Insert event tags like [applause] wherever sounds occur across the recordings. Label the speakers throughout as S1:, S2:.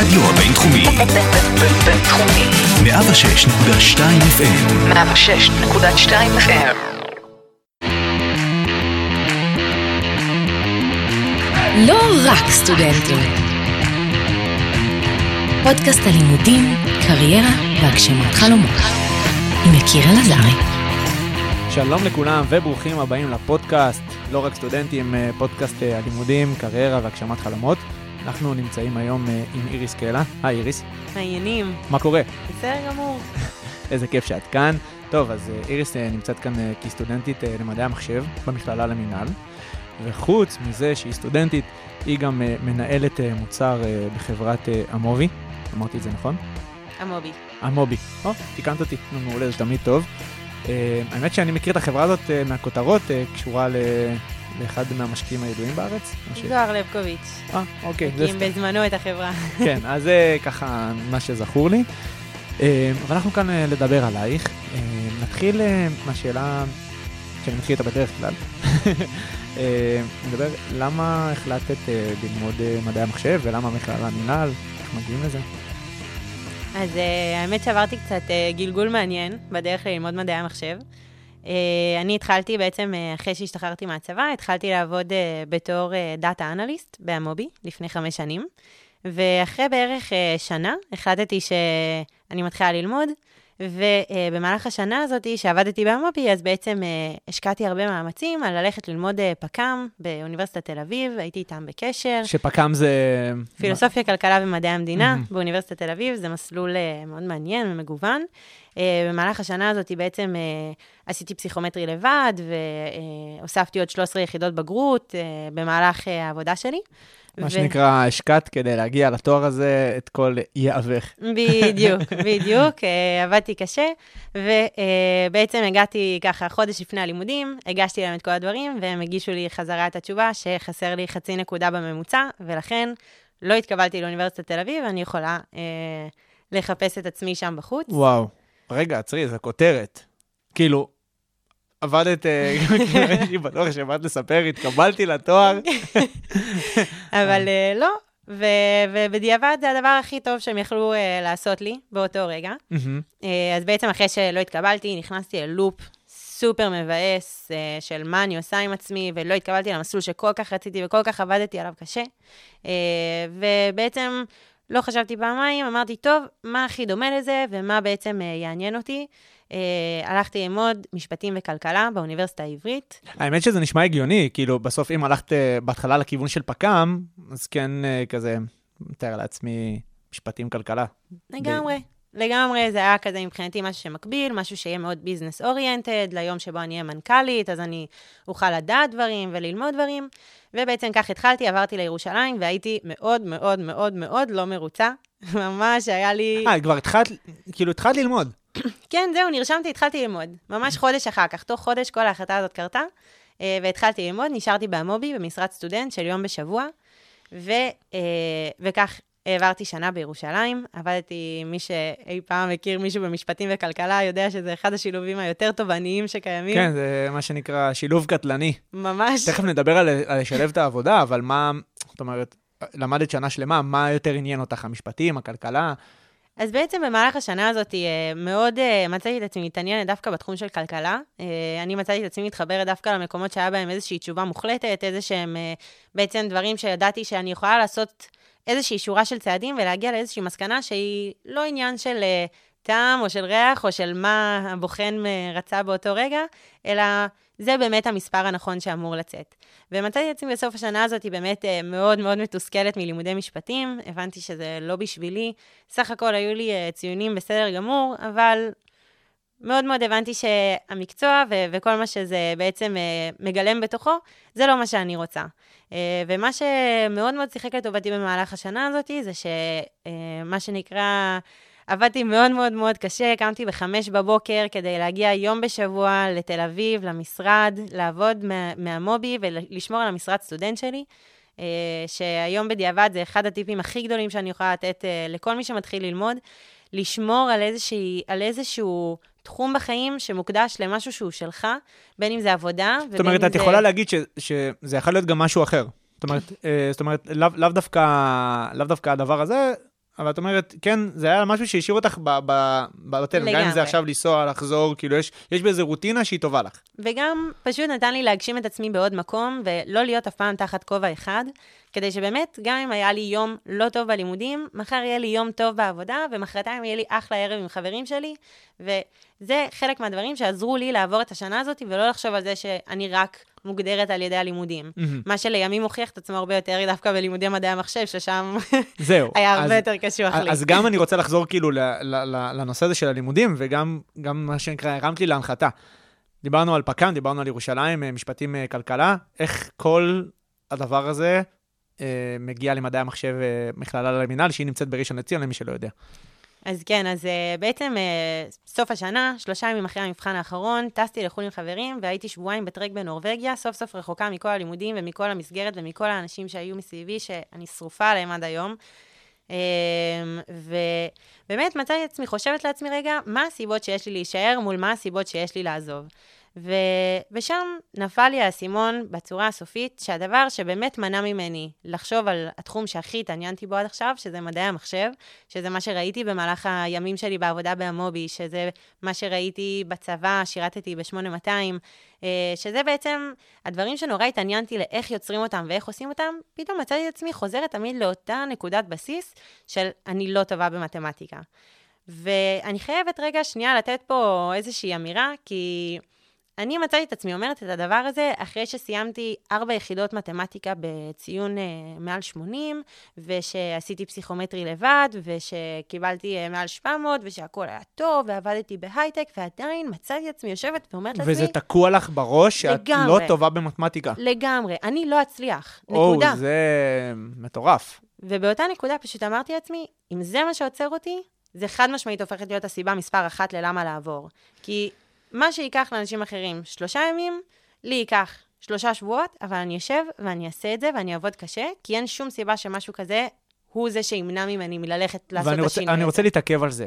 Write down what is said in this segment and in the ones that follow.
S1: הרדיו הבינתחומי.
S2: בינתחומי.
S1: 106.2 FM.
S2: 106.2 FM.
S3: לא רק סטודנטים. פודקאסט הלימודים, קריירה והגשמת חלומות. עם יקיר אלעזרי.
S4: שלום לכולם וברוכים הבאים לפודקאסט, לא רק סטודנטים, אה, פודקאסט אה, הלימודים, קריירה והגשמת חלומות. אנחנו נמצאים היום אה, עם איריס קלה. היי איריס,
S5: מעניינים,
S4: מה קורה?
S5: בסדר גמור. [laughs]
S4: איזה כיף שאת כאן. טוב, אז אה, איריס אה, נמצאת כאן כסטודנטית למדעי המחשב במכללה למינהל, וחוץ מזה שהיא סטודנטית, היא גם מנהלת מוצר בחברת המובי. אמרתי את זה נכון?
S5: המובי.
S4: המובי. או, תיקנת אותי, נו, מעולה, זה תמיד טוב. האמת שאני מכיר את החברה הזאת מהכותרות, קשורה ל... לאחד מהמשקיעים הידועים בארץ.
S5: זוהר לבקוביץ'.
S4: אה, אוקיי,
S5: הקים. בזמנו את החברה. [laughs]
S4: כן, אז זה ככה מה שזכור לי. Uh, אבל אנחנו כאן uh, לדבר עלייך. Uh, נתחיל uh, מהשאלה שאני מתחיל איתה בדרך כלל. uh, [laughs] נדבר, למה החלטת uh, ללמוד מדעי המחשב ולמה מכללה מינהל? איך מגיעים לזה?
S5: אז אה, האמת שעברתי קצת אה, גלגול מעניין בדרך ללמוד מדעי המחשב. אה, אני התחלתי בעצם, אה, אחרי שהשתחררתי מהצבא, התחלתי לעבוד אה, בתור דאטה אנליסט בהמובי לפני חמש שנים. ואחרי בערך שנה החלטתי שאני מתחילה ללמוד, ובמהלך השנה הזאת שעבדתי בהמובי, אז בעצם השקעתי הרבה מאמצים על ללכת ללמוד פק"ם באוניברסיטת תל אביב, הייתי איתם בקשר.
S4: שפק"ם זה...
S5: פילוסופיה, כלכלה ומדעי המדינה
S4: מהמם.
S5: באוניברסיטת תל אביב, זה מסלול מאוד מעניין ומגוון. אה, במהלך השנה הזאת בעצם אה, עשיתי פסיכומטרי לבד, והוספתי עוד 13 יחידות בגרות אה, במהלך אה, העבודה שלי.
S4: מה
S5: ו-
S4: שנקרא, השקעת כדי להגיע לתואר הזה את כל יהבך.
S5: בדיוק, [laughs] בדיוק, אה, עבדתי קשה, ובעצם הגעתי ככה חודש לפני הלימודים, הגשתי להם את כל הדברים, והם הגישו לי חזרה את התשובה שחסר לי חצי נקודה בממוצע, ולכן לא התקבלתי לאוניברסיטת תל אביב, ואני יכולה אה, לחפש את עצמי שם בחוץ.
S4: וואו. רגע, עצרי, זו כותרת. כאילו, עבדת, אה, [laughs] כאילו, הייתי בטוח שבאת לספר, התקבלתי לתואר. [laughs]
S5: אבל אה, לא, ובדיעבד זה הדבר הכי טוב שהם יכלו אה, לעשות לי באותו רגע. אז בעצם אחרי שלא התקבלתי, נכנסתי ללופ סופר מבאס אה, של מה אני עושה עם עצמי, ולא התקבלתי למסלול שכל כך רציתי וכל כך עבדתי עליו קשה. אה, ובעצם לא חשבתי פעמיים, אמרתי, טוב, מה הכי דומה לזה ומה בעצם אה, יעניין אותי? אה, הלכתי ללמוד משפטים וכלכלה באוניברסיטה העברית.
S4: האמת שזה נשמע הגיוני, כאילו, בסוף אם הלכת אה, בהתחלה לכיוון של פק"ם, אז כן, אה, כזה, מתאר לעצמי משפטים כלכלה.
S5: לגמרי. לגמרי, זה היה כזה מבחינתי משהו שמקביל, משהו שיהיה מאוד ביזנס אוריינטד, ליום שבו אני אהיה מנכ"לית, אז אני אוכל לדעת דברים וללמוד דברים. ובעצם כך התחלתי, עברתי לירושלים, והייתי מאוד מאוד מאוד מאוד לא מרוצה. [laughs] ממש היה לי...
S4: אה, כבר התחלת, כאילו, התחלת ללמוד. [coughs]
S5: כן, זהו, נרשמתי, התחלתי ללמוד. ממש חודש אחר כך, תוך חודש כל ההחלטה הזאת קרתה, אה, והתחלתי ללמוד, נשארתי בהמובי, במשרת סטודנט של יום בשבוע, ו, אה, וכך העברתי שנה בירושלים. עבדתי, מי שאי פעם מכיר מישהו במשפטים וכלכלה, יודע שזה אחד השילובים היותר תובעניים שקיימים.
S4: כן, זה מה שנקרא שילוב קטלני.
S5: ממש.
S4: תכף נדבר על על לשלב את העבודה, אבל מה, זאת אומרת, למדת שנה שלמה, מה יותר עניין אותך, המשפטים, הכלכלה?
S5: אז בעצם במהלך השנה הזאת אה, מאוד אה, מצאתי את עצמי מתעניינת דווקא בתחום של כלכלה. אה, אני מצאתי את עצמי מתחברת דווקא למקומות שהיה בהם איזושהי תשובה מוחלטת, איזה שהם בעצם דברים שידעתי שאני יכולה לעשות איזושהי שורה של צעדים ולהגיע לאיזושהי מסקנה שהיא לא עניין של אה, טעם או של ריח או של מה הבוחן אה, רצה באותו רגע, אלא זה באמת המספר הנכון שאמור לצאת. ומצאתי את עצמי בסוף השנה הזאת באמת אה, מאוד מאוד מתוסכלת מלימודי משפטים, הבנתי שזה לא בשבילי. סך הכל היו לי אה, ציונים בסדר גמור, אבל מאוד מאוד הבנתי שהמקצוע ו- וכל מה שזה בעצם אה, מגלם בתוכו, זה לא מה שאני רוצה. אה, ומה שמאוד מאוד שיחק לטובתי במהלך השנה הזאת, זה שמה שנקרא, עבדתי מאוד מאוד מאוד קשה, קמתי בחמש בבוקר כדי להגיע יום בשבוע לתל אביב, למשרד, לעבוד מה- מהמובי ולשמור על המשרד סטודנט שלי. אה, שהיום בדיעבד זה אחד הטיפים הכי גדולים שאני יכולה לתת אה, לכל מי שמתחיל ללמוד, לשמור על, איזושהי, על איזשהו תחום בחיים שמוקדש למשהו שהוא שלך, בין אם זה עבודה, ובין אם זה...
S4: זאת אומרת, את יכולה להגיד ש- שזה יכול להיות גם משהו אחר. זאת אומרת, אה, זאת אומרת, לאו לאו דווקא לאו דווקא הדבר הזה, אבל את אומרת, כן, זה היה משהו שהשאיר אותך בבטן, גם אם. זה עכשיו לנסוע, לחזור, כאילו, יש, יש באיזה רוטינה שהיא טובה לך.
S5: וגם פשוט נתן לי להגשים את עצמי בעוד מקום, ולא להיות אף פעם תחת כובע אחד, כדי שבאמת, גם אם היה לי יום לא טוב בלימודים, מחר יהיה לי יום טוב בעבודה, ומחרתיים יהיה לי אחלה ערב עם חברים שלי, וזה חלק מהדברים שעזרו לי לעבור את השנה הזאת, ולא לחשוב על זה שאני רק מוגדרת על ידי הלימודים.
S4: מהמם.
S5: מה שלימים הוכיח את עצמו הרבה יותר דווקא בלימודי מדעי המחשב, ששם [laughs]
S4: זהו.
S5: היה
S4: אז-
S5: הרבה יותר קשוח לי.
S4: אז גם אני רוצה לחזור כאילו ל- ל- ל- לנושא הזה של הלימודים, וגם גם מה שנקרא, הרמת לי להנחתה. דיברנו על פק"ם, דיברנו על ירושלים, אה, משפטים, אה, כלכלה, איך כל הדבר הזה מגיע למדעי המחשב אה, מכללה למינהל, שהיא נמצאת בראשון לציון, למי שלא יודע.
S5: אז כן, אז uh, בעצם uh, סוף השנה, שלושה ימים אחרי המבחן האחרון, טסתי לחו"ל עם חברים, והייתי שבועיים בטרק בנורבגיה, סוף סוף רחוקה מכל הלימודים ומכל המסגרת ומכל האנשים שהיו מסביבי, שאני שרופה עליהם עד היום. Um, ובאמת מצאתי את עצמי חושבת לעצמי רגע, מה הסיבות שיש לי להישאר מול מה הסיבות שיש לי לעזוב. ו... ושם נפל לי האסימון בצורה הסופית, שהדבר שבאמת מנע ממני לחשוב על התחום שהכי התעניינתי בו עד עכשיו, שזה מדעי המחשב, שזה מה שראיתי במהלך הימים שלי בעבודה במובי, שזה מה שראיתי בצבא, שירתתי ב-8200, אה, שזה בעצם הדברים שנורא התעניינתי לאיך יוצרים אותם ואיך עושים אותם, פתאום מצאתי את עצמי חוזרת תמיד לאותה נקודת בסיס של אני לא טובה במתמטיקה. ואני חייבת רגע שנייה לתת פה איזושהי אמירה, כי אני מצאתי את עצמי אומרת את הדבר הזה אחרי שסיימתי ארבע יחידות מתמטיקה בציון אה, מעל 80, ושעשיתי פסיכומטרי לבד, ושקיבלתי אה, מעל 700, ושהכול היה טוב, ועבדתי בהייטק, ועדיין מצאתי את עצמי יושבת ואומרת לעצמי,
S4: וזה תקוע לך בראש שאת
S5: לגמרי.
S4: לא טובה במתמטיקה.
S5: לגמרי, אני לא אצליח,
S4: או,
S5: נקודה.
S4: זה מטורף.
S5: ובאותה נקודה פשוט אמרתי לעצמי, אם זה מה שעוצר אותי, זה חד משמעית הופכת להיות הסיבה מספר אחת ללמה לעבור. כי מה שייקח לאנשים אחרים שלושה ימים, לי ייקח שלושה שבועות, אבל אני אשב ואני אעשה את זה ואני אעבוד קשה, כי אין שום סיבה שמשהו כזה הוא זה שימנע ממני מללכת לעשות
S4: ואני
S5: את השינוי הזה.
S4: רוצה להתעכב על זה.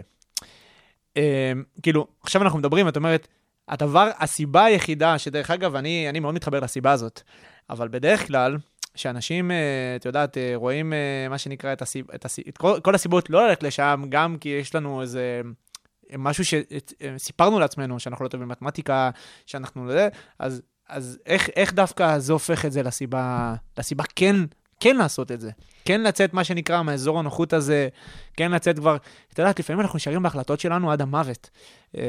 S4: אה, כאילו, עכשיו אנחנו מדברים, את אומרת, הדבר, הסיבה היחידה, שדרך אגב, אני, אני מאוד מתחבר לסיבה הזאת, אבל בדרך כלל, שאנשים, אה, את יודעת, אה, רואים אה, מה שנקרא את, הסיב, את, הסיב, את כל, כל הסיבות לא ללכת לשם, גם כי יש לנו איזה משהו שסיפרנו לעצמנו, שאנחנו לא טובים במתמטיקה, שאנחנו לא... אז, אז איך, איך דווקא זה הופך את זה לסיבה, לסיבה כן, כן לעשות את זה? כן לצאת, מה שנקרא, מאזור הנוחות הזה, כן לצאת כבר, את יודעת, לפעמים אנחנו נשארים בהחלטות שלנו עד המוות. אה,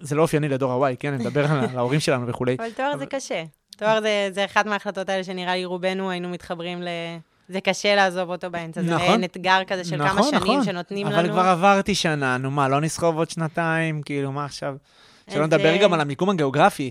S4: זה לא אופייני לדור ה-Y, כן? אני מדבר על [laughs] ההורים שלנו וכולי.
S5: אבל תואר זה קשה. תואר זה, זה אחת מההחלטות האלה שנראה לי רובנו היינו מתחברים ל... זה קשה לעזוב אותו באמצע. זה
S4: נכון.
S5: מעין אתגר כזה של כמה שנים שנותנים
S4: אבל
S5: לנו.
S4: אבל כבר עברתי שנה, נו מה, לא נסחוב עוד שנתיים, כאילו, מה עכשיו? שלא
S5: אז,
S4: נדבר
S5: אה,
S4: גם על המיקום הגיאוגרפי,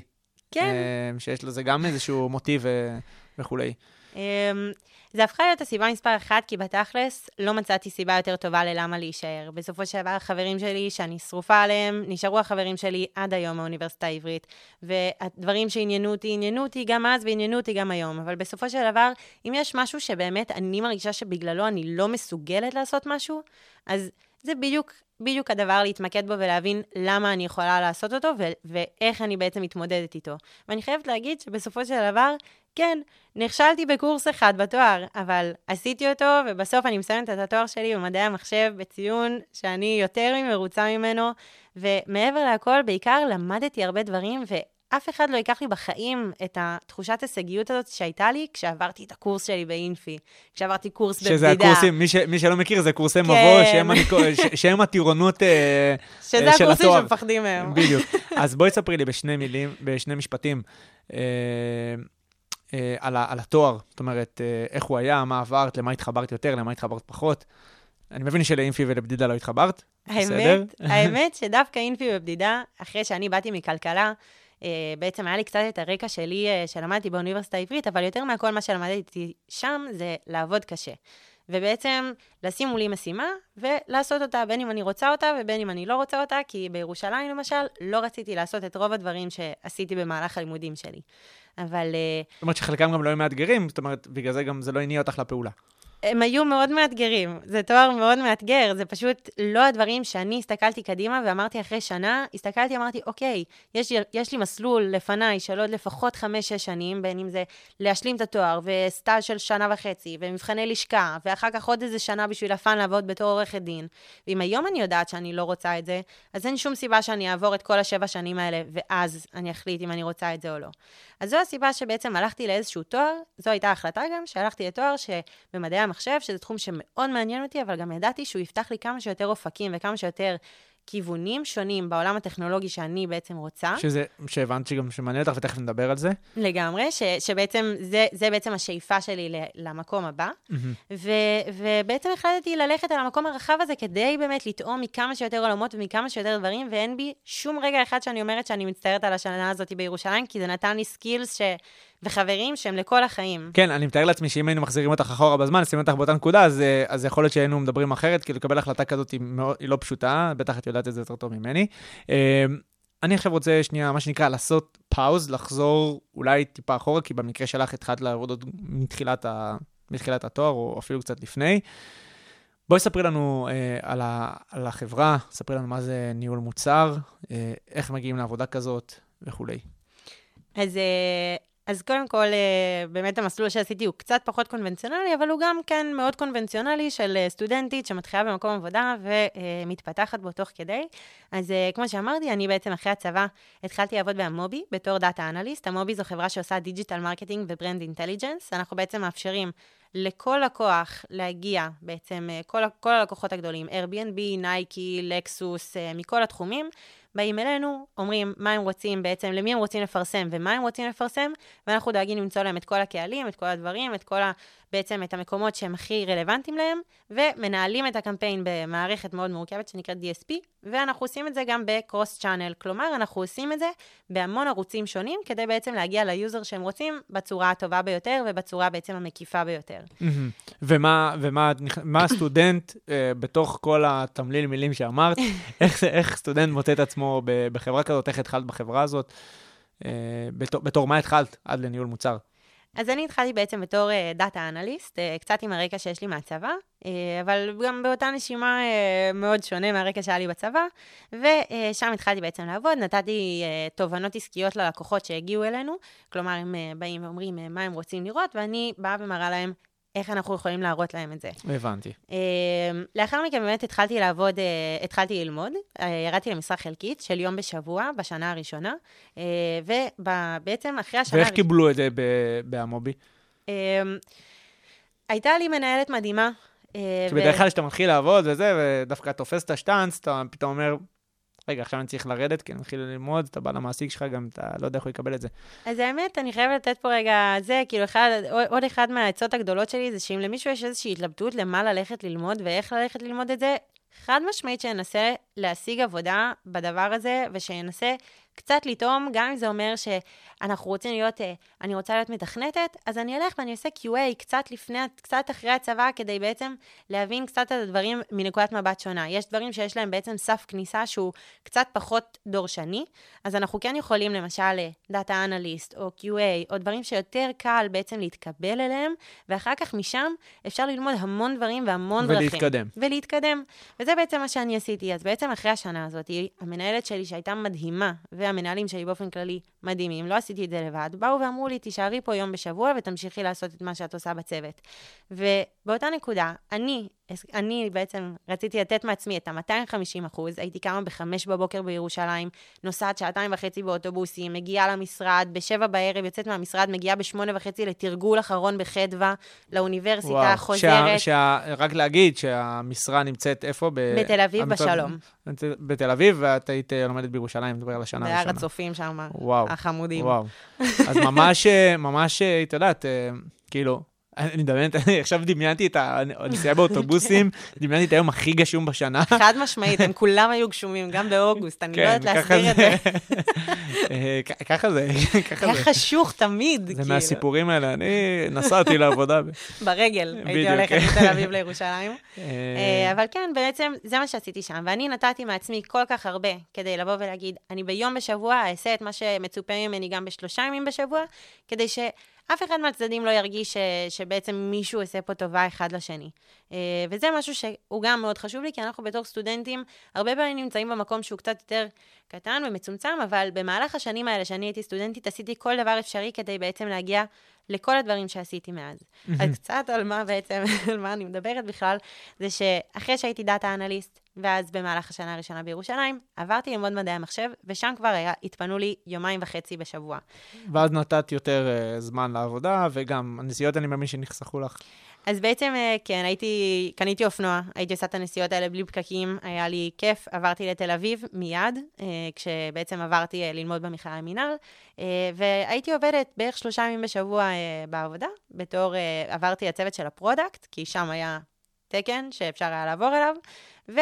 S5: כן.
S4: אה, שיש לזה גם איזשהו מוטיב אה, וכולי.
S5: אמ, זה הפכה להיות הסיבה מספר אחת, כי בתכלס לא מצאתי סיבה יותר טובה ללמה להישאר. בסופו של דבר, החברים שלי, שאני שרופה עליהם, נשארו החברים שלי עד היום מהאוניברסיטה העברית. והדברים שעניינו אותי, עניינו אותי גם אז ועניינו אותי גם היום. אבל בסופו של דבר, אם יש משהו שבאמת אני מרגישה שבגללו אני לא מסוגלת לעשות משהו, אז זה בדיוק, בדיוק הדבר להתמקד בו ולהבין למה אני יכולה לעשות אותו ו- ואיך אני בעצם מתמודדת איתו. ואני חייבת להגיד שבסופו של דבר, כן, נכשלתי בקורס אחד בתואר, אבל עשיתי אותו, ובסוף אני מסיימת את התואר שלי במדעי המחשב בציון שאני יותר ממרוצה ממנו, ומעבר להכל, בעיקר למדתי הרבה דברים, ואף אחד לא ייקח לי בחיים את התחושת הישגיות הזאת שהייתה לי כשעברתי את הקורס שלי באינפי, כשעברתי קורס בבדידה.
S4: שזה הקורסים, מי, ש, מי שלא מכיר, זה קורסי מבוא, שהם, הניקו, ש, שהם הטירונות
S5: שזה
S4: של
S5: הקורסים
S4: התואר.
S5: שמפחדים מהם.
S4: בדיוק. אז בואי תספרי לי בשני מילים, בשני משפטים, אה, אה, על, ה, על התואר. זאת אומרת, אה, איך הוא היה, מה עברת, למה התחברת יותר, למה התחברת פחות. אני מבין שלאינפי ולבדידה לא התחברת, בסדר?
S5: האמת, האמת [laughs] שדווקא אינפי ובדידה, אחרי שאני באתי מכלכלה, אה, בעצם היה לי קצת את הרקע שלי, שלמדתי באוניברסיטה העברית, אבל יותר מהכל מה שלמדתי שם זה לעבוד קשה. ובעצם לשים מולי משימה ולעשות אותה, בין אם אני רוצה אותה ובין אם אני לא רוצה אותה, כי בירושלים למשל, לא רציתי לעשות את רוב הדברים שעשיתי במהלך הלימודים שלי. אבל אה,
S4: זאת אומרת שחלקם גם לא היו מאתגרים, זאת אומרת, בגלל זה גם זה לא הניע אותך לפעולה.
S5: הם היו מאוד מאתגרים. זה תואר מאוד מאתגר, זה פשוט לא הדברים שאני הסתכלתי קדימה ואמרתי אחרי שנה, הסתכלתי, אמרתי, אוקיי, יש, יש לי מסלול לפניי של עוד לפחות חמש-שש שנים, בין אם זה להשלים את התואר, וסטאז' של שנה וחצי, ומבחני לשכה, ואחר כך עוד איזה שנה בשביל הפאן לעבוד בתור עורכת דין. ואם היום אני יודעת שאני לא רוצה את זה, אז אין שום סיבה שאני אעבור את כל השבע שנים האלה, ואז אני אחליט אם אני רוצה את זה או לא. אז זו הסיבה שבעצם הלכתי לאיזשהו תואר, זו הייתה ההחלטה גם, שהלכתי לתואר שבמדעי המחשב, שזה תחום שמאוד מעניין אותי, אבל גם ידעתי שהוא יפתח לי כמה שיותר אופקים וכמה שיותר כיוונים שונים בעולם הטכנולוגי שאני בעצם רוצה.
S4: שזה, שהבנת שגם שמעניין אותך, ותכף נדבר על זה.
S5: לגמרי, ש, שבעצם זה, זה בעצם השאיפה שלי למקום הבא. ו, ובעצם החלטתי ללכת על המקום הרחב הזה כדי באמת לטעום מכמה שיותר עולמות ומכמה שיותר דברים, ואין בי שום רגע אחד שאני אומרת שאני מצטערת על השנה הזאת בירושלים, כי זה נתן לי סקילס ש... וחברים שהם לכל החיים.
S4: כן, אני מתאר לעצמי שאם היינו מחזירים אותך אחורה בזמן, שמים אותך באותה נקודה, אז, אה, אז יכול להיות שהיינו מדברים אחרת, כי לקבל החלטה כזאת היא, מאוד, היא לא פשוטה, בטח את יודעת את זה יותר טוב ממני. אה, אני עכשיו רוצה שנייה, מה שנקרא, לעשות פאוז, לחזור אולי טיפה אחורה, כי במקרה שלך התחלת לעבוד עוד מתחילת, ה, מתחילת התואר, או אפילו קצת לפני. בואי ספרי לנו אה, על, ה, על החברה, ספרי לנו מה זה ניהול מוצר, אה, איך מגיעים לעבודה כזאת וכולי.
S5: אז, אה, אז קודם כל, אה, באמת המסלול שעשיתי הוא קצת פחות קונבנציונלי, אבל הוא גם כן מאוד קונבנציונלי של אה, סטודנטית שמתחילה במקום עבודה ומתפתחת בו תוך כדי. אז אה, כמו שאמרתי, אני בעצם אחרי הצבא התחלתי לעבוד ב Amobee בתור data analyst. Amobee זו חברה שעושה digital marketing ו brand intelligence. אנחנו בעצם מאפשרים לכל לקוח להגיע, בעצם אה, כל, כל הלקוחות הגדולים, Airbnb, נייקי, לקסוס, אה, מכל התחומים, באים אלינו, אומרים מה הם רוצים בעצם, למי הם רוצים לפרסם ומה הם רוצים לפרסם, ואנחנו דואגים למצוא להם את כל הקהלים, את כל הדברים, את כל ה... בעצם את המקומות שהם הכי רלוונטיים להם, ומנהלים את הקמפיין במערכת מאוד מורכבת שנקראת DSP, ואנחנו עושים את זה גם ב cross channel, כלומר, אנחנו עושים את זה בהמון ערוצים שונים, כדי בעצם להגיע ל user שהם רוצים בצורה הטובה ביותר ובצורה בעצם המקיפה ביותר.
S4: ומה, ומה מה הסטודנט, אה, בתוך כל התמליל מילים שאמרת, [laughs] איך, איך סטודנט מוצא את עצמו ב- בחברה כזאת, איך התחלת בחברה הזאת? אה, בתור, בתור מה התחלת עד לניהול מוצר?
S5: אז אני התחלתי בעצם בתור דאטה אנליסט, קצת עם הרקע שיש לי מהצבא, אה, אבל גם באותה נשימה אה, מאוד שונה מהרקע שהיה לי בצבא, ושם התחלתי בעצם לעבוד, נתתי אה, תובנות עסקיות ללקוחות שהגיעו אלינו, כלומר הם אה, באים ואומרים אה, מה הם רוצים לראות, ואני באה ומראה להם איך אנחנו יכולים להראות להם את זה.
S4: הבנתי.
S5: אה, לאחר מכן באמת התחלתי לעבוד, אה, התחלתי ללמוד, אה, ירדתי למשרה חלקית של יום בשבוע בשנה הראשונה, אה, ובעצם אחרי השנה
S4: ואיך. קיבלו את זה בהמובי?
S5: אמ, הייתה לי מנהלת מדהימה. אה,
S4: כי
S5: ו-
S4: בדרך כלל כשאתה מתחיל לעבוד וזה, ודווקא תופס את השטאנץ, אתה פתאום אומר, רגע, עכשיו אני צריך לרדת, כי אני מתחיל ללמוד, אתה בא למעסיק שלך, גם אתה לא יודע איך הוא יקבל את זה.
S5: אז האמת, אני חייבת לתת פה רגע, זה, כאילו, אחד, עוד אחד מהעצות הגדולות שלי, זה שאם למישהו יש איזושהי התלבטות למה ללכת ללמוד ואיך ללכת ללמוד את זה, חד משמעית שינסה להשיג עבודה בדבר הזה, ושינסה קצת לטעום, גם אם זה אומר שאנחנו רוצים להיות, אה, אני רוצה להיות מתכנתת, אז אני אלך ואני אעשה QA קצת לפני, קצת אחרי הצבא, כדי בעצם להבין קצת את הדברים מנקודת מבט שונה. יש דברים שיש להם בעצם סף כניסה שהוא קצת פחות דורשני, אז אנחנו כן יכולים למשל דאטה אנליסט או QA, או דברים שיותר קל בעצם להתקבל אליהם, ואחר כך משם אפשר ללמוד המון דברים והמון דרכים.
S4: ולהתקדם.
S5: ולהתקדם. וזה בעצם מה שאני עשיתי. אז בעצם אחרי השנה הזאת, המנהלת שלי שהייתה מדהימה, והמנהלים שלי באופן כללי מדהימים, לא עשיתי את זה לבד, באו ואמרו לי, תישארי פה יום בשבוע ותמשיכי לעשות את מה שאת עושה בצוות. ובאותה נקודה, אני, אני בעצם רציתי לתת מעצמי את ה-250 אחוז, הייתי קמה בחמש בבוקר בירושלים, נוסעת שעתיים וחצי באוטובוסים, מגיעה למשרד, בשבע בערב יוצאת מהמשרד, מגיעה בשמונה וחצי לתרגול אחרון בחדווה, לאוניברסיטה, חוזרת.
S4: שה, שה, רק להגיד שהמשרה נמצאת איפה? ב...
S5: בתל אביב,
S4: המשרד-
S5: בשלום.
S4: בתל אביב, ואת היית אה, לומדת בירושלים, מדבר על השנה
S5: בהר
S4: הראשונה.
S5: הצופים שם,
S4: וואו.
S5: החמודים.
S4: וואו. אז ממש, אה, ממש, אה, את יודעת, כאילו, אני מדמיינת, עכשיו דמיינתי את הנסיעה באוטובוסים, [laughs] דמיינתי את היום הכי גשום בשנה.
S5: חד משמעית, הם כולם היו גשומים, גם באוגוסט, אני לא יודעת
S4: כן, ככה
S5: להסביר את זה. [laughs]
S4: אה, ככה זה, [laughs] ככה
S5: היה
S4: זה.
S5: חשוך תמיד,
S4: זה
S5: כאילו.
S4: מהסיפורים האלה, אני נסעתי לעבודה.
S5: ברגל, הייתי. הולכת מתל אביב לירושלים.
S4: אה,
S5: אה, אבל כן, בעצם זה מה שעשיתי שם, ואני נתתי מעצמי כל כך הרבה כדי לבוא ולהגיד, אני ביום בשבוע אעשה את מה שמצופה ממני גם בשלושה ימים בשבוע, כדי ש... שאף אחד מהצדדים לא ירגיש ש, שבעצם מישהו עושה פה טובה אחד לשני. אה, וזה משהו שהוא גם מאוד חשוב לי, כי אנחנו בתור סטודנטים, הרבה פעמים נמצאים במקום שהוא קצת יותר קטן ומצומצם, אבל במהלך השנים האלה שאני הייתי סטודנטית, עשיתי כל דבר אפשרי כדי בעצם להגיע לכל הדברים שעשיתי מאז. אז קצת על מה בעצם, [laughs] על מה אני מדברת בכלל, זה שאחרי שהייתי דאטה אנליסט, ואז במהלך השנה הראשונה בירושלים, עברתי ללמוד מדעי המחשב, ושם כבר היה, התפנו לי יומיים וחצי בשבוע.
S4: ואז נתת יותר uh, זמן לעבודה, וגם הנסיעות, אני מאמין שנחסכו לך.
S5: אז בעצם, אה, כן, הייתי, קניתי אופנוע, הייתי עושה את הנסיעות האלה בלי פקקים, היה לי כיף, עברתי לתל אביב מיד, אה, כשבעצם עברתי אה, ללמוד במכללה למינהל, והייתי עובדת בערך שלושה ימים בשבוע בעבודה, בתור, עברתי לצוות של ה product, כי שם היה תקן שאפשר היה לעבור אליו, ו,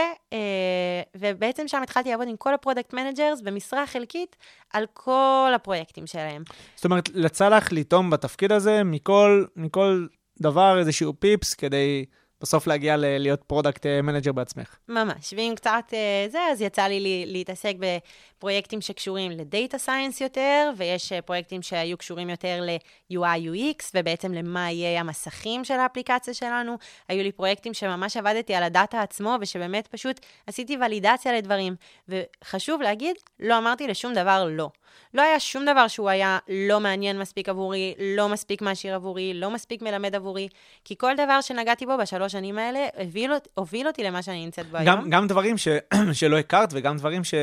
S5: ובעצם שם התחלתי לעבוד עם כל ה product managers במשרה חלקית על כל הפרויקטים שלהם.
S4: זאת אומרת, לך לטעום בתפקיד הזה מכל, מכל דבר, איזשהו פיפס, כדי בסוף להגיע ל- להיות product manager בעצמך.
S5: ממש, ואם קצת uh, זה, אז יצא לי להתעסק בפרויקטים שקשורים ל data science יותר, ויש uh, פרויקטים שהיו קשורים יותר ל-UI/UX, ובעצם למה יהיה המסכים של האפליקציה שלנו. היו לי פרויקטים שממש עבדתי על ה data עצמו, ושבאמת פשוט עשיתי ולידציה לדברים. וחשוב להגיד, לא אמרתי לשום דבר לא. לא היה שום דבר שהוא היה לא מעניין מספיק עבורי, לא מספיק מעשיר עבורי, לא מספיק מלמד עבורי, כי כל דבר שנגעתי בו בשלוש שנים האלה הוביל, הוביל אותי למה שאני נמצאת בו היום.
S4: גם דברים ש... [clears throat] שלא הכרת וגם דברים ש...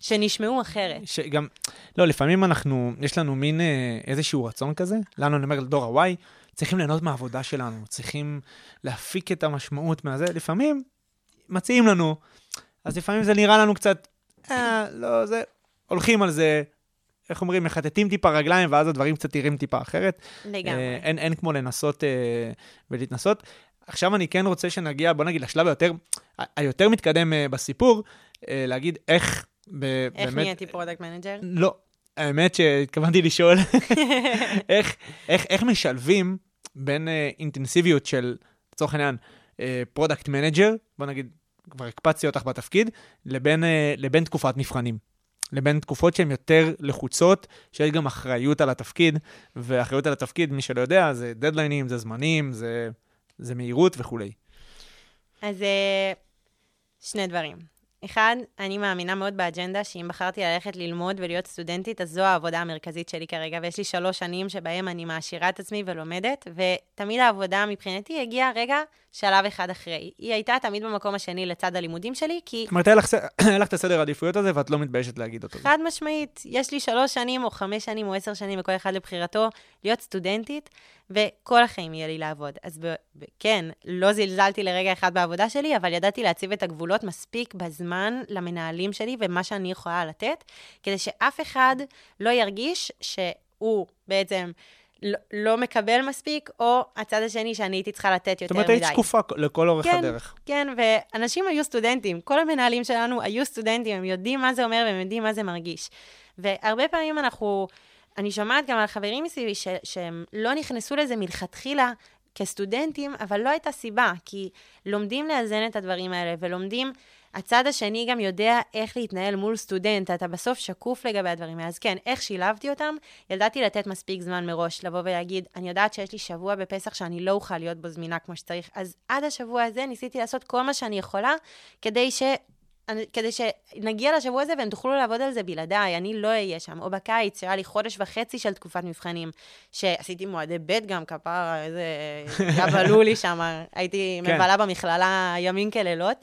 S5: שנשמעו אחרת.
S4: שגם, לא, לפעמים אנחנו, יש לנו מין אה, איזשהו רצון כזה, לנו, אני אומר, לדור ה-Y, צריכים ליהנות מהעבודה שלנו, צריכים להפיק את המשמעות מהזה. לפעמים מציעים לנו, אז לפעמים זה נראה לנו קצת, אה, לא, זה, הולכים על זה, איך אומרים, מחטטים טיפה רגליים, ואז הדברים קצת נראים טיפה אחרת.
S5: לגמרי.
S4: אה, אין, אין כמו לנסות אה, ולהתנסות. עכשיו אני כן רוצה שנגיע, בוא נגיד, לשלב היותר, היותר מתקדם אה, בסיפור, אה, להגיד איך, ב,
S5: איך
S4: באמת...
S5: נהייתי product manager?
S4: לא, האמת שהתכוונתי לשאול, [laughs] איך, איך, איך משלבים בין אה, אינטנסיביות של, לצורך העניין, product manager, בוא נגיד, כבר הקפצתי אותך בתפקיד, לבין, לבין תקופת מבחנים. לבין תקופות שהן יותר לחוצות, שיש גם אחריות על התפקיד, ואחריות על התפקיד, מי שלא יודע, זה דדליינים, זה זמנים, זה, זה מהירות וכולי.
S5: אז אה, שני דברים. אחד, אני מאמינה מאוד באג'נדה שאם בחרתי ללכת ללמוד ולהיות סטודנטית, אז זו העבודה המרכזית שלי כרגע, ויש לי שלוש שנים שבהם אני מעשירה את עצמי ולומדת, ותמיד העבודה מבחינתי הגיעה רגע שלב אחד אחרי. היא הייתה תמיד במקום השני לצד הלימודים שלי, כי...
S4: זאת אומרת, היה לך, [clears throat] את הסדר העדיפויות הזה, ואת לא מתביישת להגיד אותו.
S5: חד משמעית, יש לי שלוש שנים, או חמש שנים, או עשר שנים, וכל אחד לבחירתו, להיות סטודנטית, וכל החיים יהיה לי לעבוד. אז ב- ב- כן, לא זלזלתי לרגע אחד בעבודה שלי, אבל ידעתי להציב את הגבולות מספיק בזמן למנהלים שלי ומה שאני יכולה לתת, כדי שאף אחד לא ירגיש שהוא בעצם... לא, לא מקבל מספיק, או הצד השני שאני הייתי צריכה לתת יותר
S4: זאת אומרת,
S5: מדי.
S4: היית שקופה לכל אורך
S5: כן,
S4: הדרך.
S5: כן, ואנשים היו סטודנטים, כל המנהלים שלנו היו סטודנטים, הם יודעים מה זה אומר והם יודעים מה זה מרגיש. והרבה פעמים אנחנו, אני שומעת גם על חברים מסביבי ש, שהם לא נכנסו לזה מלכתחילה כסטודנטים, אבל לא הייתה סיבה, כי לומדים לאזן את הדברים האלה, ולומדים, הצד השני גם יודע איך להתנהל מול סטודנט, אתה בסוף שקוף לגבי הדברים האלה. אז כן, איך שילבתי אותם, ידעתי לתת מספיק זמן מראש, לבוא ולהגיד, אני יודעת שיש לי שבוע בפסח שאני לא אוכל להיות בו זמינה כמו שצריך, אז עד השבוע הזה ניסיתי לעשות כל מה שאני יכולה, כדי ש... כדי שנגיע לשבוע הזה והם תוכלו לעבוד על זה בלעדיי, אני לא אהיה שם. או בקיץ, שהיה לי חודש וחצי של תקופת מבחנים, שעשיתי מועדי ב' גם, כפרה, איזה... [laughs] יבלו לי שם, הייתי
S4: כן.
S5: מבלה במכללה ימים כלילות.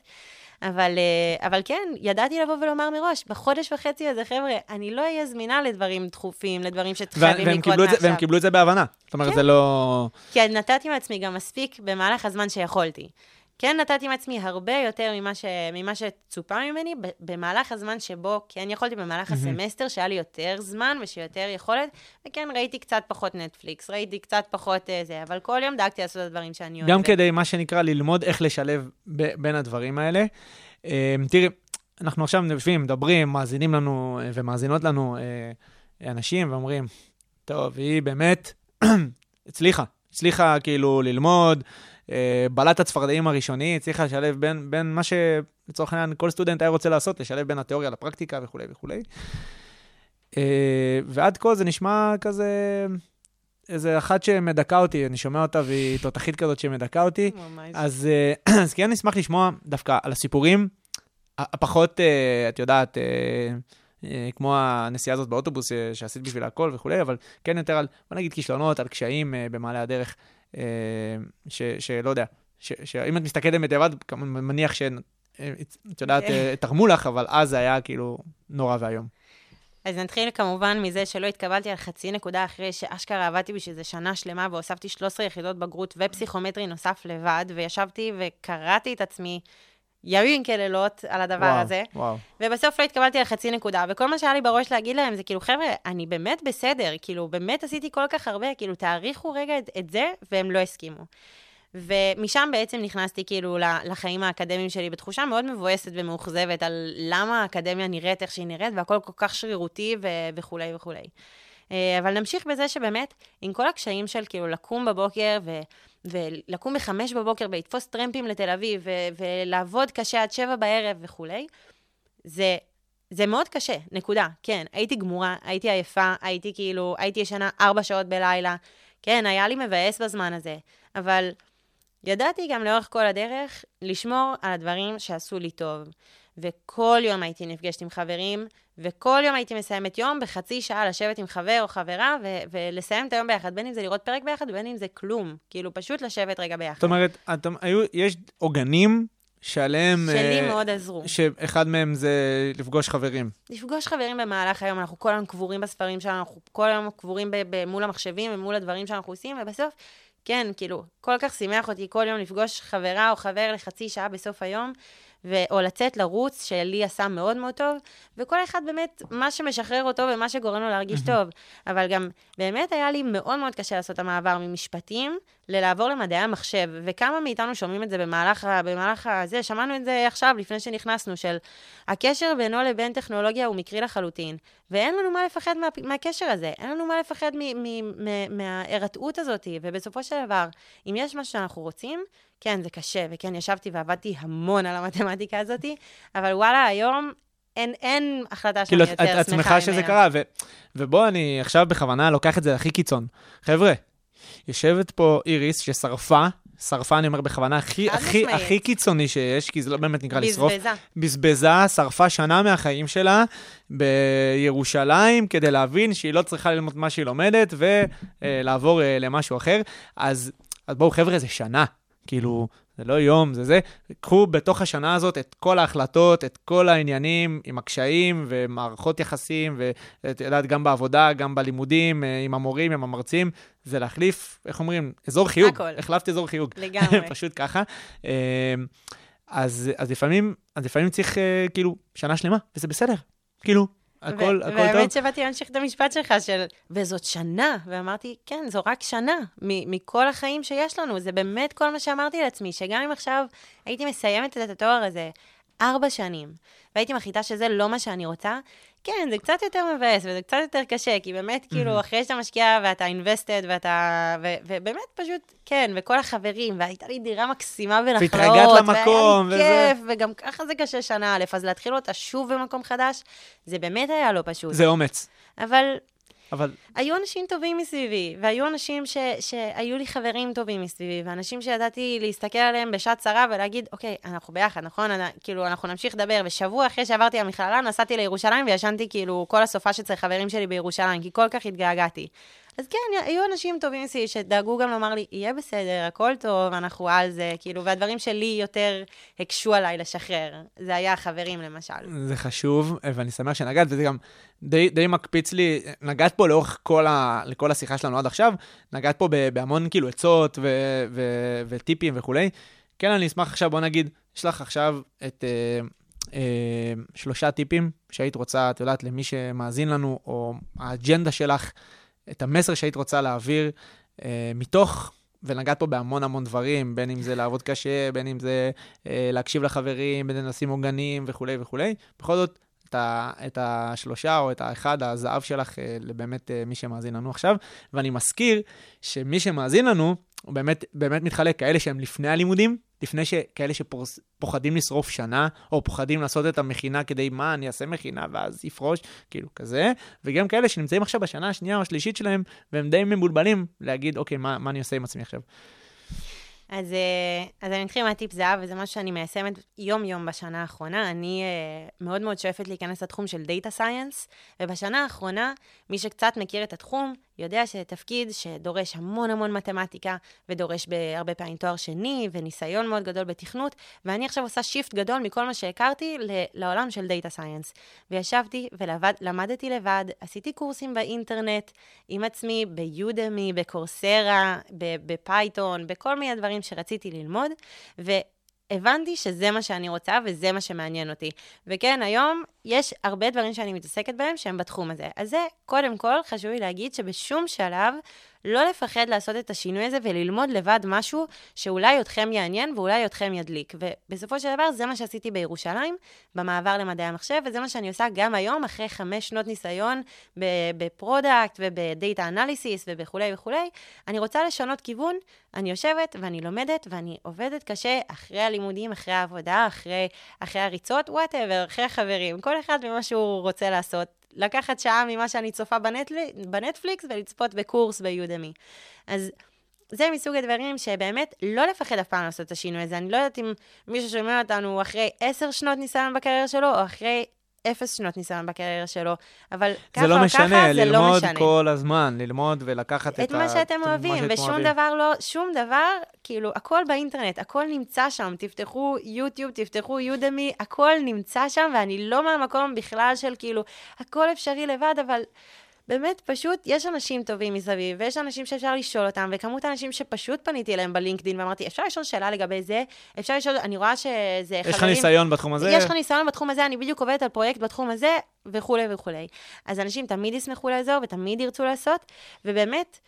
S5: אבל, אה, אבל כן, ידעתי לבוא ולומר מראש, בחודש וחצי הזה, חבר'ה, אני לא אהיה זמינה לדברים דחופים, לדברים שחייבים לקרות מעכשיו.
S4: והם קיבלו את זה בהבנה. זאת אומרת,
S5: כן.
S4: זה לא...
S5: כי נתתי מעצמי גם מספיק במהלך הזמן שיכולתי. כן נתתי מעצמי הרבה יותר ממה, ש... ממה שצופה ממני במהלך הזמן שבו כן יכולתי, במהלך הסמסטר, שהיה לי יותר זמן ושיותר יכולת, וכן ראיתי קצת פחות נטפליקס, ראיתי קצת פחות אה, זה, אבל כל יום דאגתי לעשות את הדברים שאני אוהבת.
S4: גם כדי, מה שנקרא, ללמוד איך לשלב ב- בין הדברים האלה. אה, תראי, אנחנו עכשיו יושבים, מדברים, מאזינים לנו אה, ומאזינות לנו אה, אנשים ואומרים, טוב, היא באמת [clears throat] הצליחה, הצליחה כאילו ללמוד, בלט הצפרדעים הראשוני, הצליחה לשלב בין, בין מה שלצורך העניין כל סטודנט היה רוצה לעשות, לשלב בין התיאוריה לפרקטיקה וכולי וכולי. אה, ועד כה זה נשמע כזה איזה אחת שמדכאה אותי, אני שומע אותה והיא תותחית כזאת שמדכאה אותי. אז, אה, [clears throat] אז כן נשמח לשמוע דווקא על הסיפורים הפחות, אה, את יודעת, אה, אה, כמו הנסיעה הזאת באוטובוס אה, שעשית בשביל הכל וכולי, אבל כן יותר על, בוא נגיד, כישלונות, על קשיים אה, במעלה הדרך, אה, ש- שלא יודע, ש- שאם את מסתכלת בדיעבד, מניח ש... אה, את יודעת, אה, [laughs] תרמו לך, אבל אז זה היה כאילו נורא ואיום.
S5: אז נתחיל כמובן מזה שלא התקבלתי על חצי נקודה אחרי שאשכרה עבדתי בשביל זה שנה שלמה והוספתי 13 יחידות בגרות ופסיכומטרי נוסף לבד, וישבתי וקראתי את עצמי ימים כלילות על הדבר
S4: וואו,
S5: הזה.
S4: וואו.
S5: ובסוף לא התקבלתי על חצי נקודה, וכל מה שהיה לי בראש להגיד להם זה כאילו, חבר'ה, אני באמת בסדר, כאילו, באמת עשיתי כל כך הרבה, כאילו, תעריכו רגע את, את זה, והם לא הסכימו. ומשם בעצם נכנסתי כאילו לחיים האקדמיים שלי בתחושה מאוד מבואסת ומאוכזבת על למה האקדמיה נראית איך שהיא נראית, והכל כל כך שרירותי ו- וכולי וכולי. אה, אבל נמשיך בזה שבאמת, עם כל הקשיים של כאילו לקום בבוקר ו... ולקום בחמש בבוקר ולתפוס טרמפים לתל אביב ו- ולעבוד קשה עד שבע בערב וכולי, זה, זה מאוד קשה, נקודה. כן, הייתי גמורה, הייתי עייפה, הייתי כאילו, הייתי ישנה ארבע שעות בלילה. כן, היה לי מבאס בזמן הזה, אבל ידעתי גם לאורך כל הדרך לשמור על הדברים שעשו לי טוב. וכל יום הייתי נפגשת עם חברים, וכל יום הייתי מסיימת יום בחצי שעה לשבת עם חבר או חברה ו- ולסיים את היום ביחד, בין אם זה לראות פרק ביחד ובין אם זה כלום. כאילו, פשוט לשבת רגע ביחד.
S4: זאת אומרת, אתם, היו, יש עוגנים שעליהם...
S5: שלי
S4: אה,
S5: מאוד עזרו.
S4: שאחד מהם זה לפגוש חברים.
S5: לפגוש חברים במהלך היום, אנחנו כל היום קבורים בספרים שלנו, אנחנו כל היום קבורים ב- ב- מול המחשבים ומול הדברים שאנחנו עושים, ובסוף, כן, כאילו, כל כך שימח אותי כל יום לפגוש חברה או חבר לחצי שעה בסוף היום, ו- או לצאת לרוץ, שלי עשה מאוד מאוד טוב, וכל אחד באמת, מה שמשחרר אותו ומה שגורם לו להרגיש טוב. אבל גם, באמת היה לי מאוד מאוד קשה לעשות את המעבר ממשפטים ללעבור למדעי המחשב, וכמה מאיתנו שומעים את זה במהלך, במהלך הזה, שמענו את זה עכשיו, לפני שנכנסנו, של הקשר בינו לבין טכנולוגיה הוא מקרי לחלוטין, ואין לנו מה לפחד מה, מהקשר הזה, אין לנו מה לפחד מההירתעות הזאת, ובסופו של דבר, אם יש משהו שאנחנו רוצים, כן, זה קשה, וכן, ישבתי ועבדתי המון על המתמטיקה הזאת, אבל וואלה, היום אין, אין החלטה שאני
S4: כאילו,
S5: יותר
S4: את,
S5: שמחה
S4: את שמחה שזה
S5: ממנה.
S4: קרה, ו, ובוא, אני עכשיו בכוונה לוקח את זה הכי קיצון. חבר'ה, יושבת פה איריס ששרפה, שרפה, אני אומר בכוונה, הכי, הכי. הכי קיצוני שיש, כי זה לא באמת נקרא לשרוף.
S5: בזבזה.
S4: בזבזה, שרפה שנה מהחיים שלה בירושלים כדי להבין שהיא לא צריכה ללמוד מה שהיא לומדת ולעבור אה, למשהו אחר. אז, אז בואו, חבר'ה, זה שנה. כאילו, זה לא יום, זה זה. קחו בתוך השנה הזאת את כל ההחלטות, את כל העניינים עם הקשיים ומערכות יחסים, ואת יודעת, גם בעבודה, גם בלימודים, אה, עם המורים, עם המרצים, זה להחליף, איך אומרים, אזור חיוג.
S5: הכל.
S4: החלפת אזור חיוג.
S5: לגמרי. [laughs]
S4: פשוט ככה. אה, אז, אז לפעמים, אז לפעמים צריך אה, כאילו שנה שלמה, וזה בסדר. כאילו, הכל, הכל
S5: והאמת
S4: טוב.
S5: שבאתי להמשיך את המשפט שלך של, וזאת שנה. ואמרתי, כן, זו רק שנה מ- מכל החיים שיש לנו. זה באמת כל מה שאמרתי לעצמי, שגם אם עכשיו הייתי מסיימת את התואר הזה ארבע שנים, והייתי מחליטה שזה לא מה שאני רוצה, כן, זה קצת יותר מבאס וזה קצת יותר קשה, כי באמת, כאילו, אחרי שאתה משקיע ואתה invested ואתה... ו- ובאמת פשוט, כן, וכל החברים, והייתה לי דירה מקסימה בנחלאות.
S4: והתרגלת למקום,
S5: והיה
S4: וזה.
S5: לי כיף, וגם ככה זה קשה שנה א', אז להתחיל אותה שוב במקום חדש, זה באמת היה לא פשוט.
S4: זה אומץ.
S5: אבל
S4: אבל
S5: היו אנשים טובים מסביבי, והיו אנשים ש, שהיו לי חברים טובים מסביבי, ואנשים שידעתי להסתכל עליהם בשעת צרה ולהגיד, אוקיי, אנחנו ביחד, נכון? אני, כאילו, אנחנו נמשיך לדבר. ושבוע אחרי שעברתי למכללה, נסעתי לירושלים וישנתי כאילו כל הסופה אצל חברים שלי בירושלים, כי כל כך התגעגעתי. אז כן, היו אנשים טובים מסביבי שדאגו גם לומר לי, יהיה בסדר, הכל טוב, אנחנו על זה, כאילו, והדברים שלי יותר הקשו עליי לשחרר. זה היה החברים, למשל.
S4: זה חשוב, ואני שמח שנגעת, וזה גם די, די מקפיץ לי, נגעת פה לאורך כל, ה, לכל השיחה שלנו עד עכשיו, נגעת פה בהמון כאילו עצות ו, ו, וטיפים וכולי. כן, אני אשמח עכשיו, בוא נגיד, יש לך עכשיו את אה, אה, שלושה טיפים שהיית רוצה, את יודעת, למי שמאזין לנו, או האג'נדה שלך, את המסר שהיית רוצה להעביר, אה, מתוך, ונגעת פה בהמון המון דברים, בין אם זה לעבוד קשה, בין אם זה אה, להקשיב לחברים, בין אם לשים עוגנים וכולי וכולי. בכל זאת, את, ה, את השלושה או את האחד, הזהב שלך, אה, לבאמת אה, מי שמאזין לנו עכשיו. ואני מזכיר שמי שמאזין לנו, הוא באמת, באמת מתחלק כאלה שהם לפני הלימודים, לפני שכאלה שפוחדים לשרוף שנה, או פוחדים לעשות את המכינה כדי, מה, אני אעשה מכינה ואז יפרוש, כאילו כזה, וגם כאלה שנמצאים עכשיו בשנה השנייה או השלישית שלהם, והם די מבולבלים להגיד, אוקיי, מה, מה אני עושה עם עצמי עכשיו?
S5: אז, אה, אז אני אתחיל מהטיפ זהב, וזה משהו שאני מיישמת יום-יום בשנה האחרונה. אני אה, מאוד מאוד שואפת להיכנס לתחום של data science, ובשנה האחרונה, מי שקצת מכיר את התחום, יודע שזה תפקיד שדורש המון המון מתמטיקה, ודורש הרבה פעמים תואר שני, וניסיון מאוד גדול בתכנות, ואני עכשיו עושה shift גדול מכל מה שהכרתי לעולם של data science. וישבתי ולמדתי לבד, עשיתי קורסים באינטרנט, עם עצמי, ביודמי, בקורסרה, בפייתון, בכל מיני דברים שרציתי ללמוד, ו... הבנתי שזה מה שאני רוצה וזה מה שמעניין אותי. וכן, היום יש הרבה דברים שאני מתעסקת בהם שהם בתחום הזה. אז זה, קודם כל, חשוב לי להגיד שבשום שלב לא לפחד לעשות את השינוי הזה וללמוד לבד משהו שאולי אתכם יעניין ואולי אתכם ידליק. ובסופו של דבר, זה מה שעשיתי בירושלים, במעבר למדעי המחשב, וזה מה שאני עושה גם היום, אחרי חמש שנות ניסיון ב product וב data analysis ובכולי וכולי. אני רוצה לשנות כיוון, אני יושבת ואני לומדת ואני עובדת קשה אחרי הלימודים, אחרי העבודה, אחרי, אחרי הריצות, whatever, אחרי החברים, כל אחד ממה שהוא רוצה לעשות. לקחת שעה ממה שאני צופה בנטלי, בנטפליקס ולצפות בקורס ב Udemy. אז זה מסוג הדברים שבאמת לא לפחד אף פעם לעשות את השינוי הזה. אני לא יודעת אם מישהו שומע אותנו אחרי עשר שנות ניסיון בקריירה שלו, או אחרי אפס שנות ניסיון בקריירה שלו, אבל ככה
S4: לא
S5: או
S4: משנה,
S5: ככה זה לא משנה.
S4: ללמוד כל הזמן, ללמוד ולקחת את,
S5: את מה שאתם
S4: את
S5: אוהבים,
S4: שאתם
S5: ושום
S4: אוהבים.
S5: דבר לא, שום דבר, כאילו, הכל באינטרנט, הכל נמצא שם, תפתחו יוטיוב, תפתחו יודמי, הכל נמצא שם, ואני לא מהמקום בכלל של כאילו, הכל אפשרי לבד, אבל... באמת, פשוט, יש אנשים טובים מסביב, ויש אנשים שאפשר לשאול אותם, וכמות האנשים שפשוט פניתי אליהם בלינקדאין ואמרתי, אפשר לשאול שאלה לגבי זה? אפשר לשאול, אני רואה שזה חברים...
S4: יש לך ניסיון בתחום הזה?
S5: יש לך ניסיון בתחום הזה, אני בדיוק עובדת על פרויקט בתחום הזה, וכולי וכולי. אז אנשים תמיד ישמחו לעזור ותמיד ירצו לעשות, ובאמת,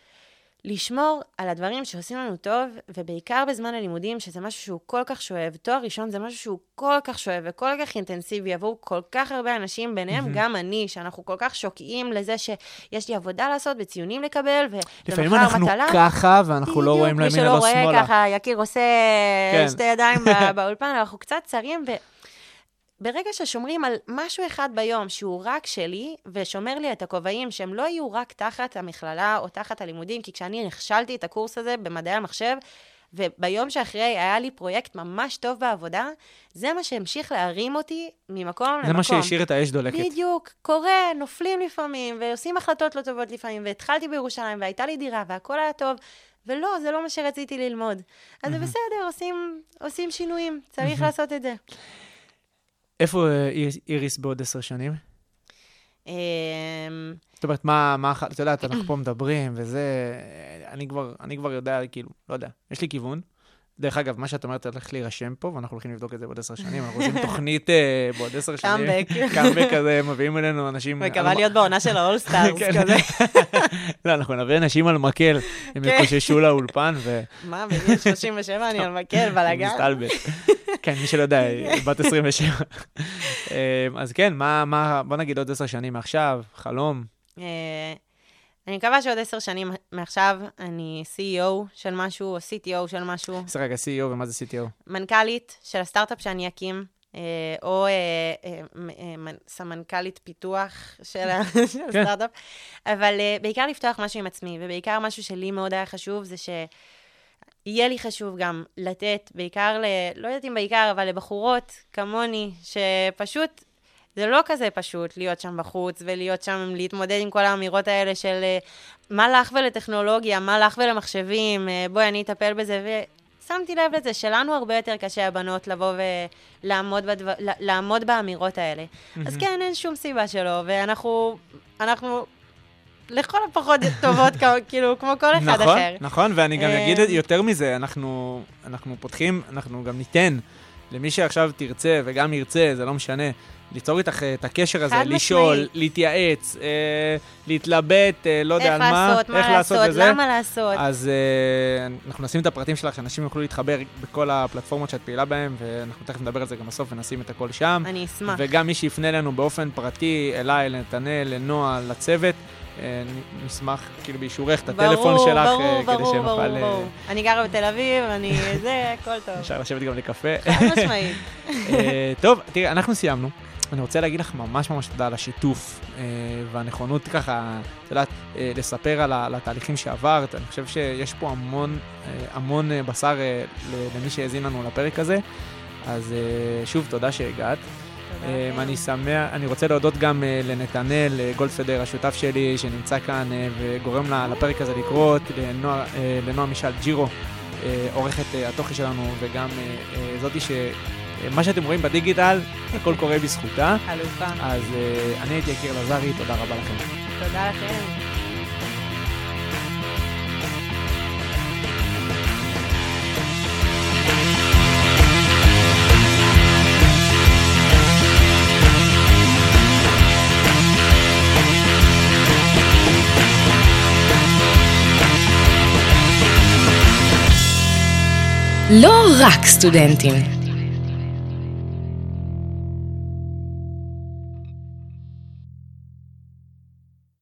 S5: לשמור על הדברים שעושים לנו טוב, ובעיקר בזמן הלימודים, שזה משהו שהוא כל כך שואב. תואר ראשון זה משהו שהוא כל כך שואב וכל כך אינטנסיבי עבור כל כך הרבה אנשים, ביניהם
S4: מהמם.
S5: גם אני, שאנחנו כל כך שוקעים לזה שיש לי עבודה לעשות וציונים לקבל,
S4: לפעמים
S5: ומחר
S4: אנחנו
S5: מטלה.
S4: ככה, ואנחנו לא רואים לימין ולא
S5: מי שלא רואה
S4: שמאלה.
S5: ככה, יקיר עושה
S4: כן.
S5: שתי ידיים בא- [laughs] באולפן, אנחנו קצת צרים, ו... ברגע ששומרים על משהו אחד ביום שהוא רק שלי, ושומר לי את הכובעים שהם לא יהיו רק תחת המכללה או תחת הלימודים, כי כשאני נכשלתי את הקורס הזה במדעי המחשב, וביום שאחרי היה לי פרויקט ממש טוב בעבודה, זה מה שהמשיך להרים אותי ממקום למקום.
S4: זה מה שהשאיר את האש דולקת.
S5: בדיוק, קורה, נופלים לפעמים, ועושים החלטות לא טובות לפעמים, והתחלתי בירושלים, והייתה לי דירה, והכל היה טוב, ולא, זה לא מה שרציתי ללמוד. אז זה בסדר, עושים, עושים שינויים, צריך לעשות את זה.
S4: איפה אה, איריס- בעוד עשר שנים?
S5: אמ,
S4: זאת אומרת, מה, מה, את יודעת, אנחנו [clears throat] פה מדברים, וזה, אני כבר, אני כבר יודע, כאילו, לא יודע, יש לי כיוון. דרך אגב, מה שאת אומרת, הולך להירשם פה, ואנחנו הולכים לבדוק את זה בעוד עשר שנים, אנחנו עושים [laughs] תוכנית אה, בעוד עשר שנים.
S5: קאמבק.
S4: קאמבק [laughs] כזה, מביאים אלינו אנשים...
S5: מקווה להיות בעונה של ה All Stars [laughs]
S4: כן.
S5: כזה.
S4: לא, אנחנו נביא אנשים על מקל, הם
S5: כן.
S4: יקוששו לאולפן, ו...
S5: מה, בגיל 37 אני על מקל, בלאגן?
S4: מסתלבט. כן, מי שלא יודע, היא [laughs] בת 27. אה, אז כן, מה, מה, בוא נגיד עוד עשר שנים מעכשיו, חלום.
S5: אה, אני מקווה שעוד עשר שנים מעכשיו אני CEO של משהו, או CTO של משהו,
S4: אז רגע, CEO ומה זה CTO?
S5: מנכ"לית של הסטארט-אפ שאני אקים, אה, או אה, סמנכ"לית פיתוח [laughs] של
S4: כן.
S5: הסטארט-אפ, אבל בעיקר לפתוח משהו עם עצמי, ובעיקר משהו שלי מאוד היה חשוב, זה שיהיה לי חשוב גם לתת, בעיקר, ל... לא יודעת אם בעיקר, אבל לבחורות כמוני, שפשוט זה לא כזה פשוט להיות שם בחוץ ולהיות שם, להתמודד עם כל האמירות האלה של אה, מה לך ולטכנולוגיה, מה לך ולמחשבים, אה, בואי, אני אטפל בזה. ושמתי לב לזה שלנו הרבה יותר קשה, הבנות, לבוא ולעמוד בדבר, לעמוד באמירות האלה. אז כן, אין שום סיבה שלא, ואנחנו, אנחנו לכל הפחות טובות, כאילו, כמו כל אחד
S4: נכון,
S5: אחר.
S4: נכון, ואני גם
S5: אה,
S4: אגיד יותר מזה, אנחנו, אנחנו פותחים, אנחנו גם ניתן למי שעכשיו תרצה וגם ירצה, זה לא משנה, ליצור איתך אה, את הקשר הזה, לשאול,
S5: משמעית.
S4: להתייעץ, אה, להתלבט, אה, לא יודע על מה,
S5: לעשות, מה
S4: איך לעשות
S5: לעשות,
S4: וזה.
S5: למה לעשות.
S4: אז אה, אנחנו נשים את הפרטים שלך, שאנשים יוכלו להתחבר בכל הפלטפורמות שאת פעילה בהן, ואנחנו תכף נדבר על זה גם בסוף ונשים את הכל שם.
S5: אני אשמח.
S4: וגם מי שיפנה אלינו באופן פרטי, אליי, לנתנאל, לנועה, לצוות, נשמח כאילו באישורך את הטלפון שלך,
S5: ברור,
S4: אה, כדי
S5: ברור,
S4: שנוכל...
S5: ברור,
S4: אה,
S5: ברור. אני גרה בתל אביב, אני [laughs] זה, הכל טוב.
S4: אפשר לשבת גם לקפה.
S5: חד משמעית. [laughs]
S4: אה, טוב, תראי, אנחנו סיימנו. אני רוצה להגיד לך ממש ממש תודה על השיתוף אה, והנכונות ככה, את יודעת, אה, לספר על, על התהליכים שעברת. אני חושב שיש פה המון, אה, המון אה, בשר אה, למי שהאזין לנו לפרק הזה. אז אה, שוב, תודה שהגעת. אה, אני שמח, אני רוצה להודות גם אה, לנתנאל אה, גולדפדר, השותף שלי, שנמצא כאן וגורם לפרק הזה לקרות, לנועה, לנועה מישל ג'ירו, עורכת התוכן שלנו, וגם זאתי ש... מה שאתם רואים בדיגיטל, הכל קורה בזכותה.
S5: אלופה.
S4: אז אני הייתי יקיר לזרי, תודה רבה לכם.
S5: תודה לכם.
S3: לא רק סטודנטים.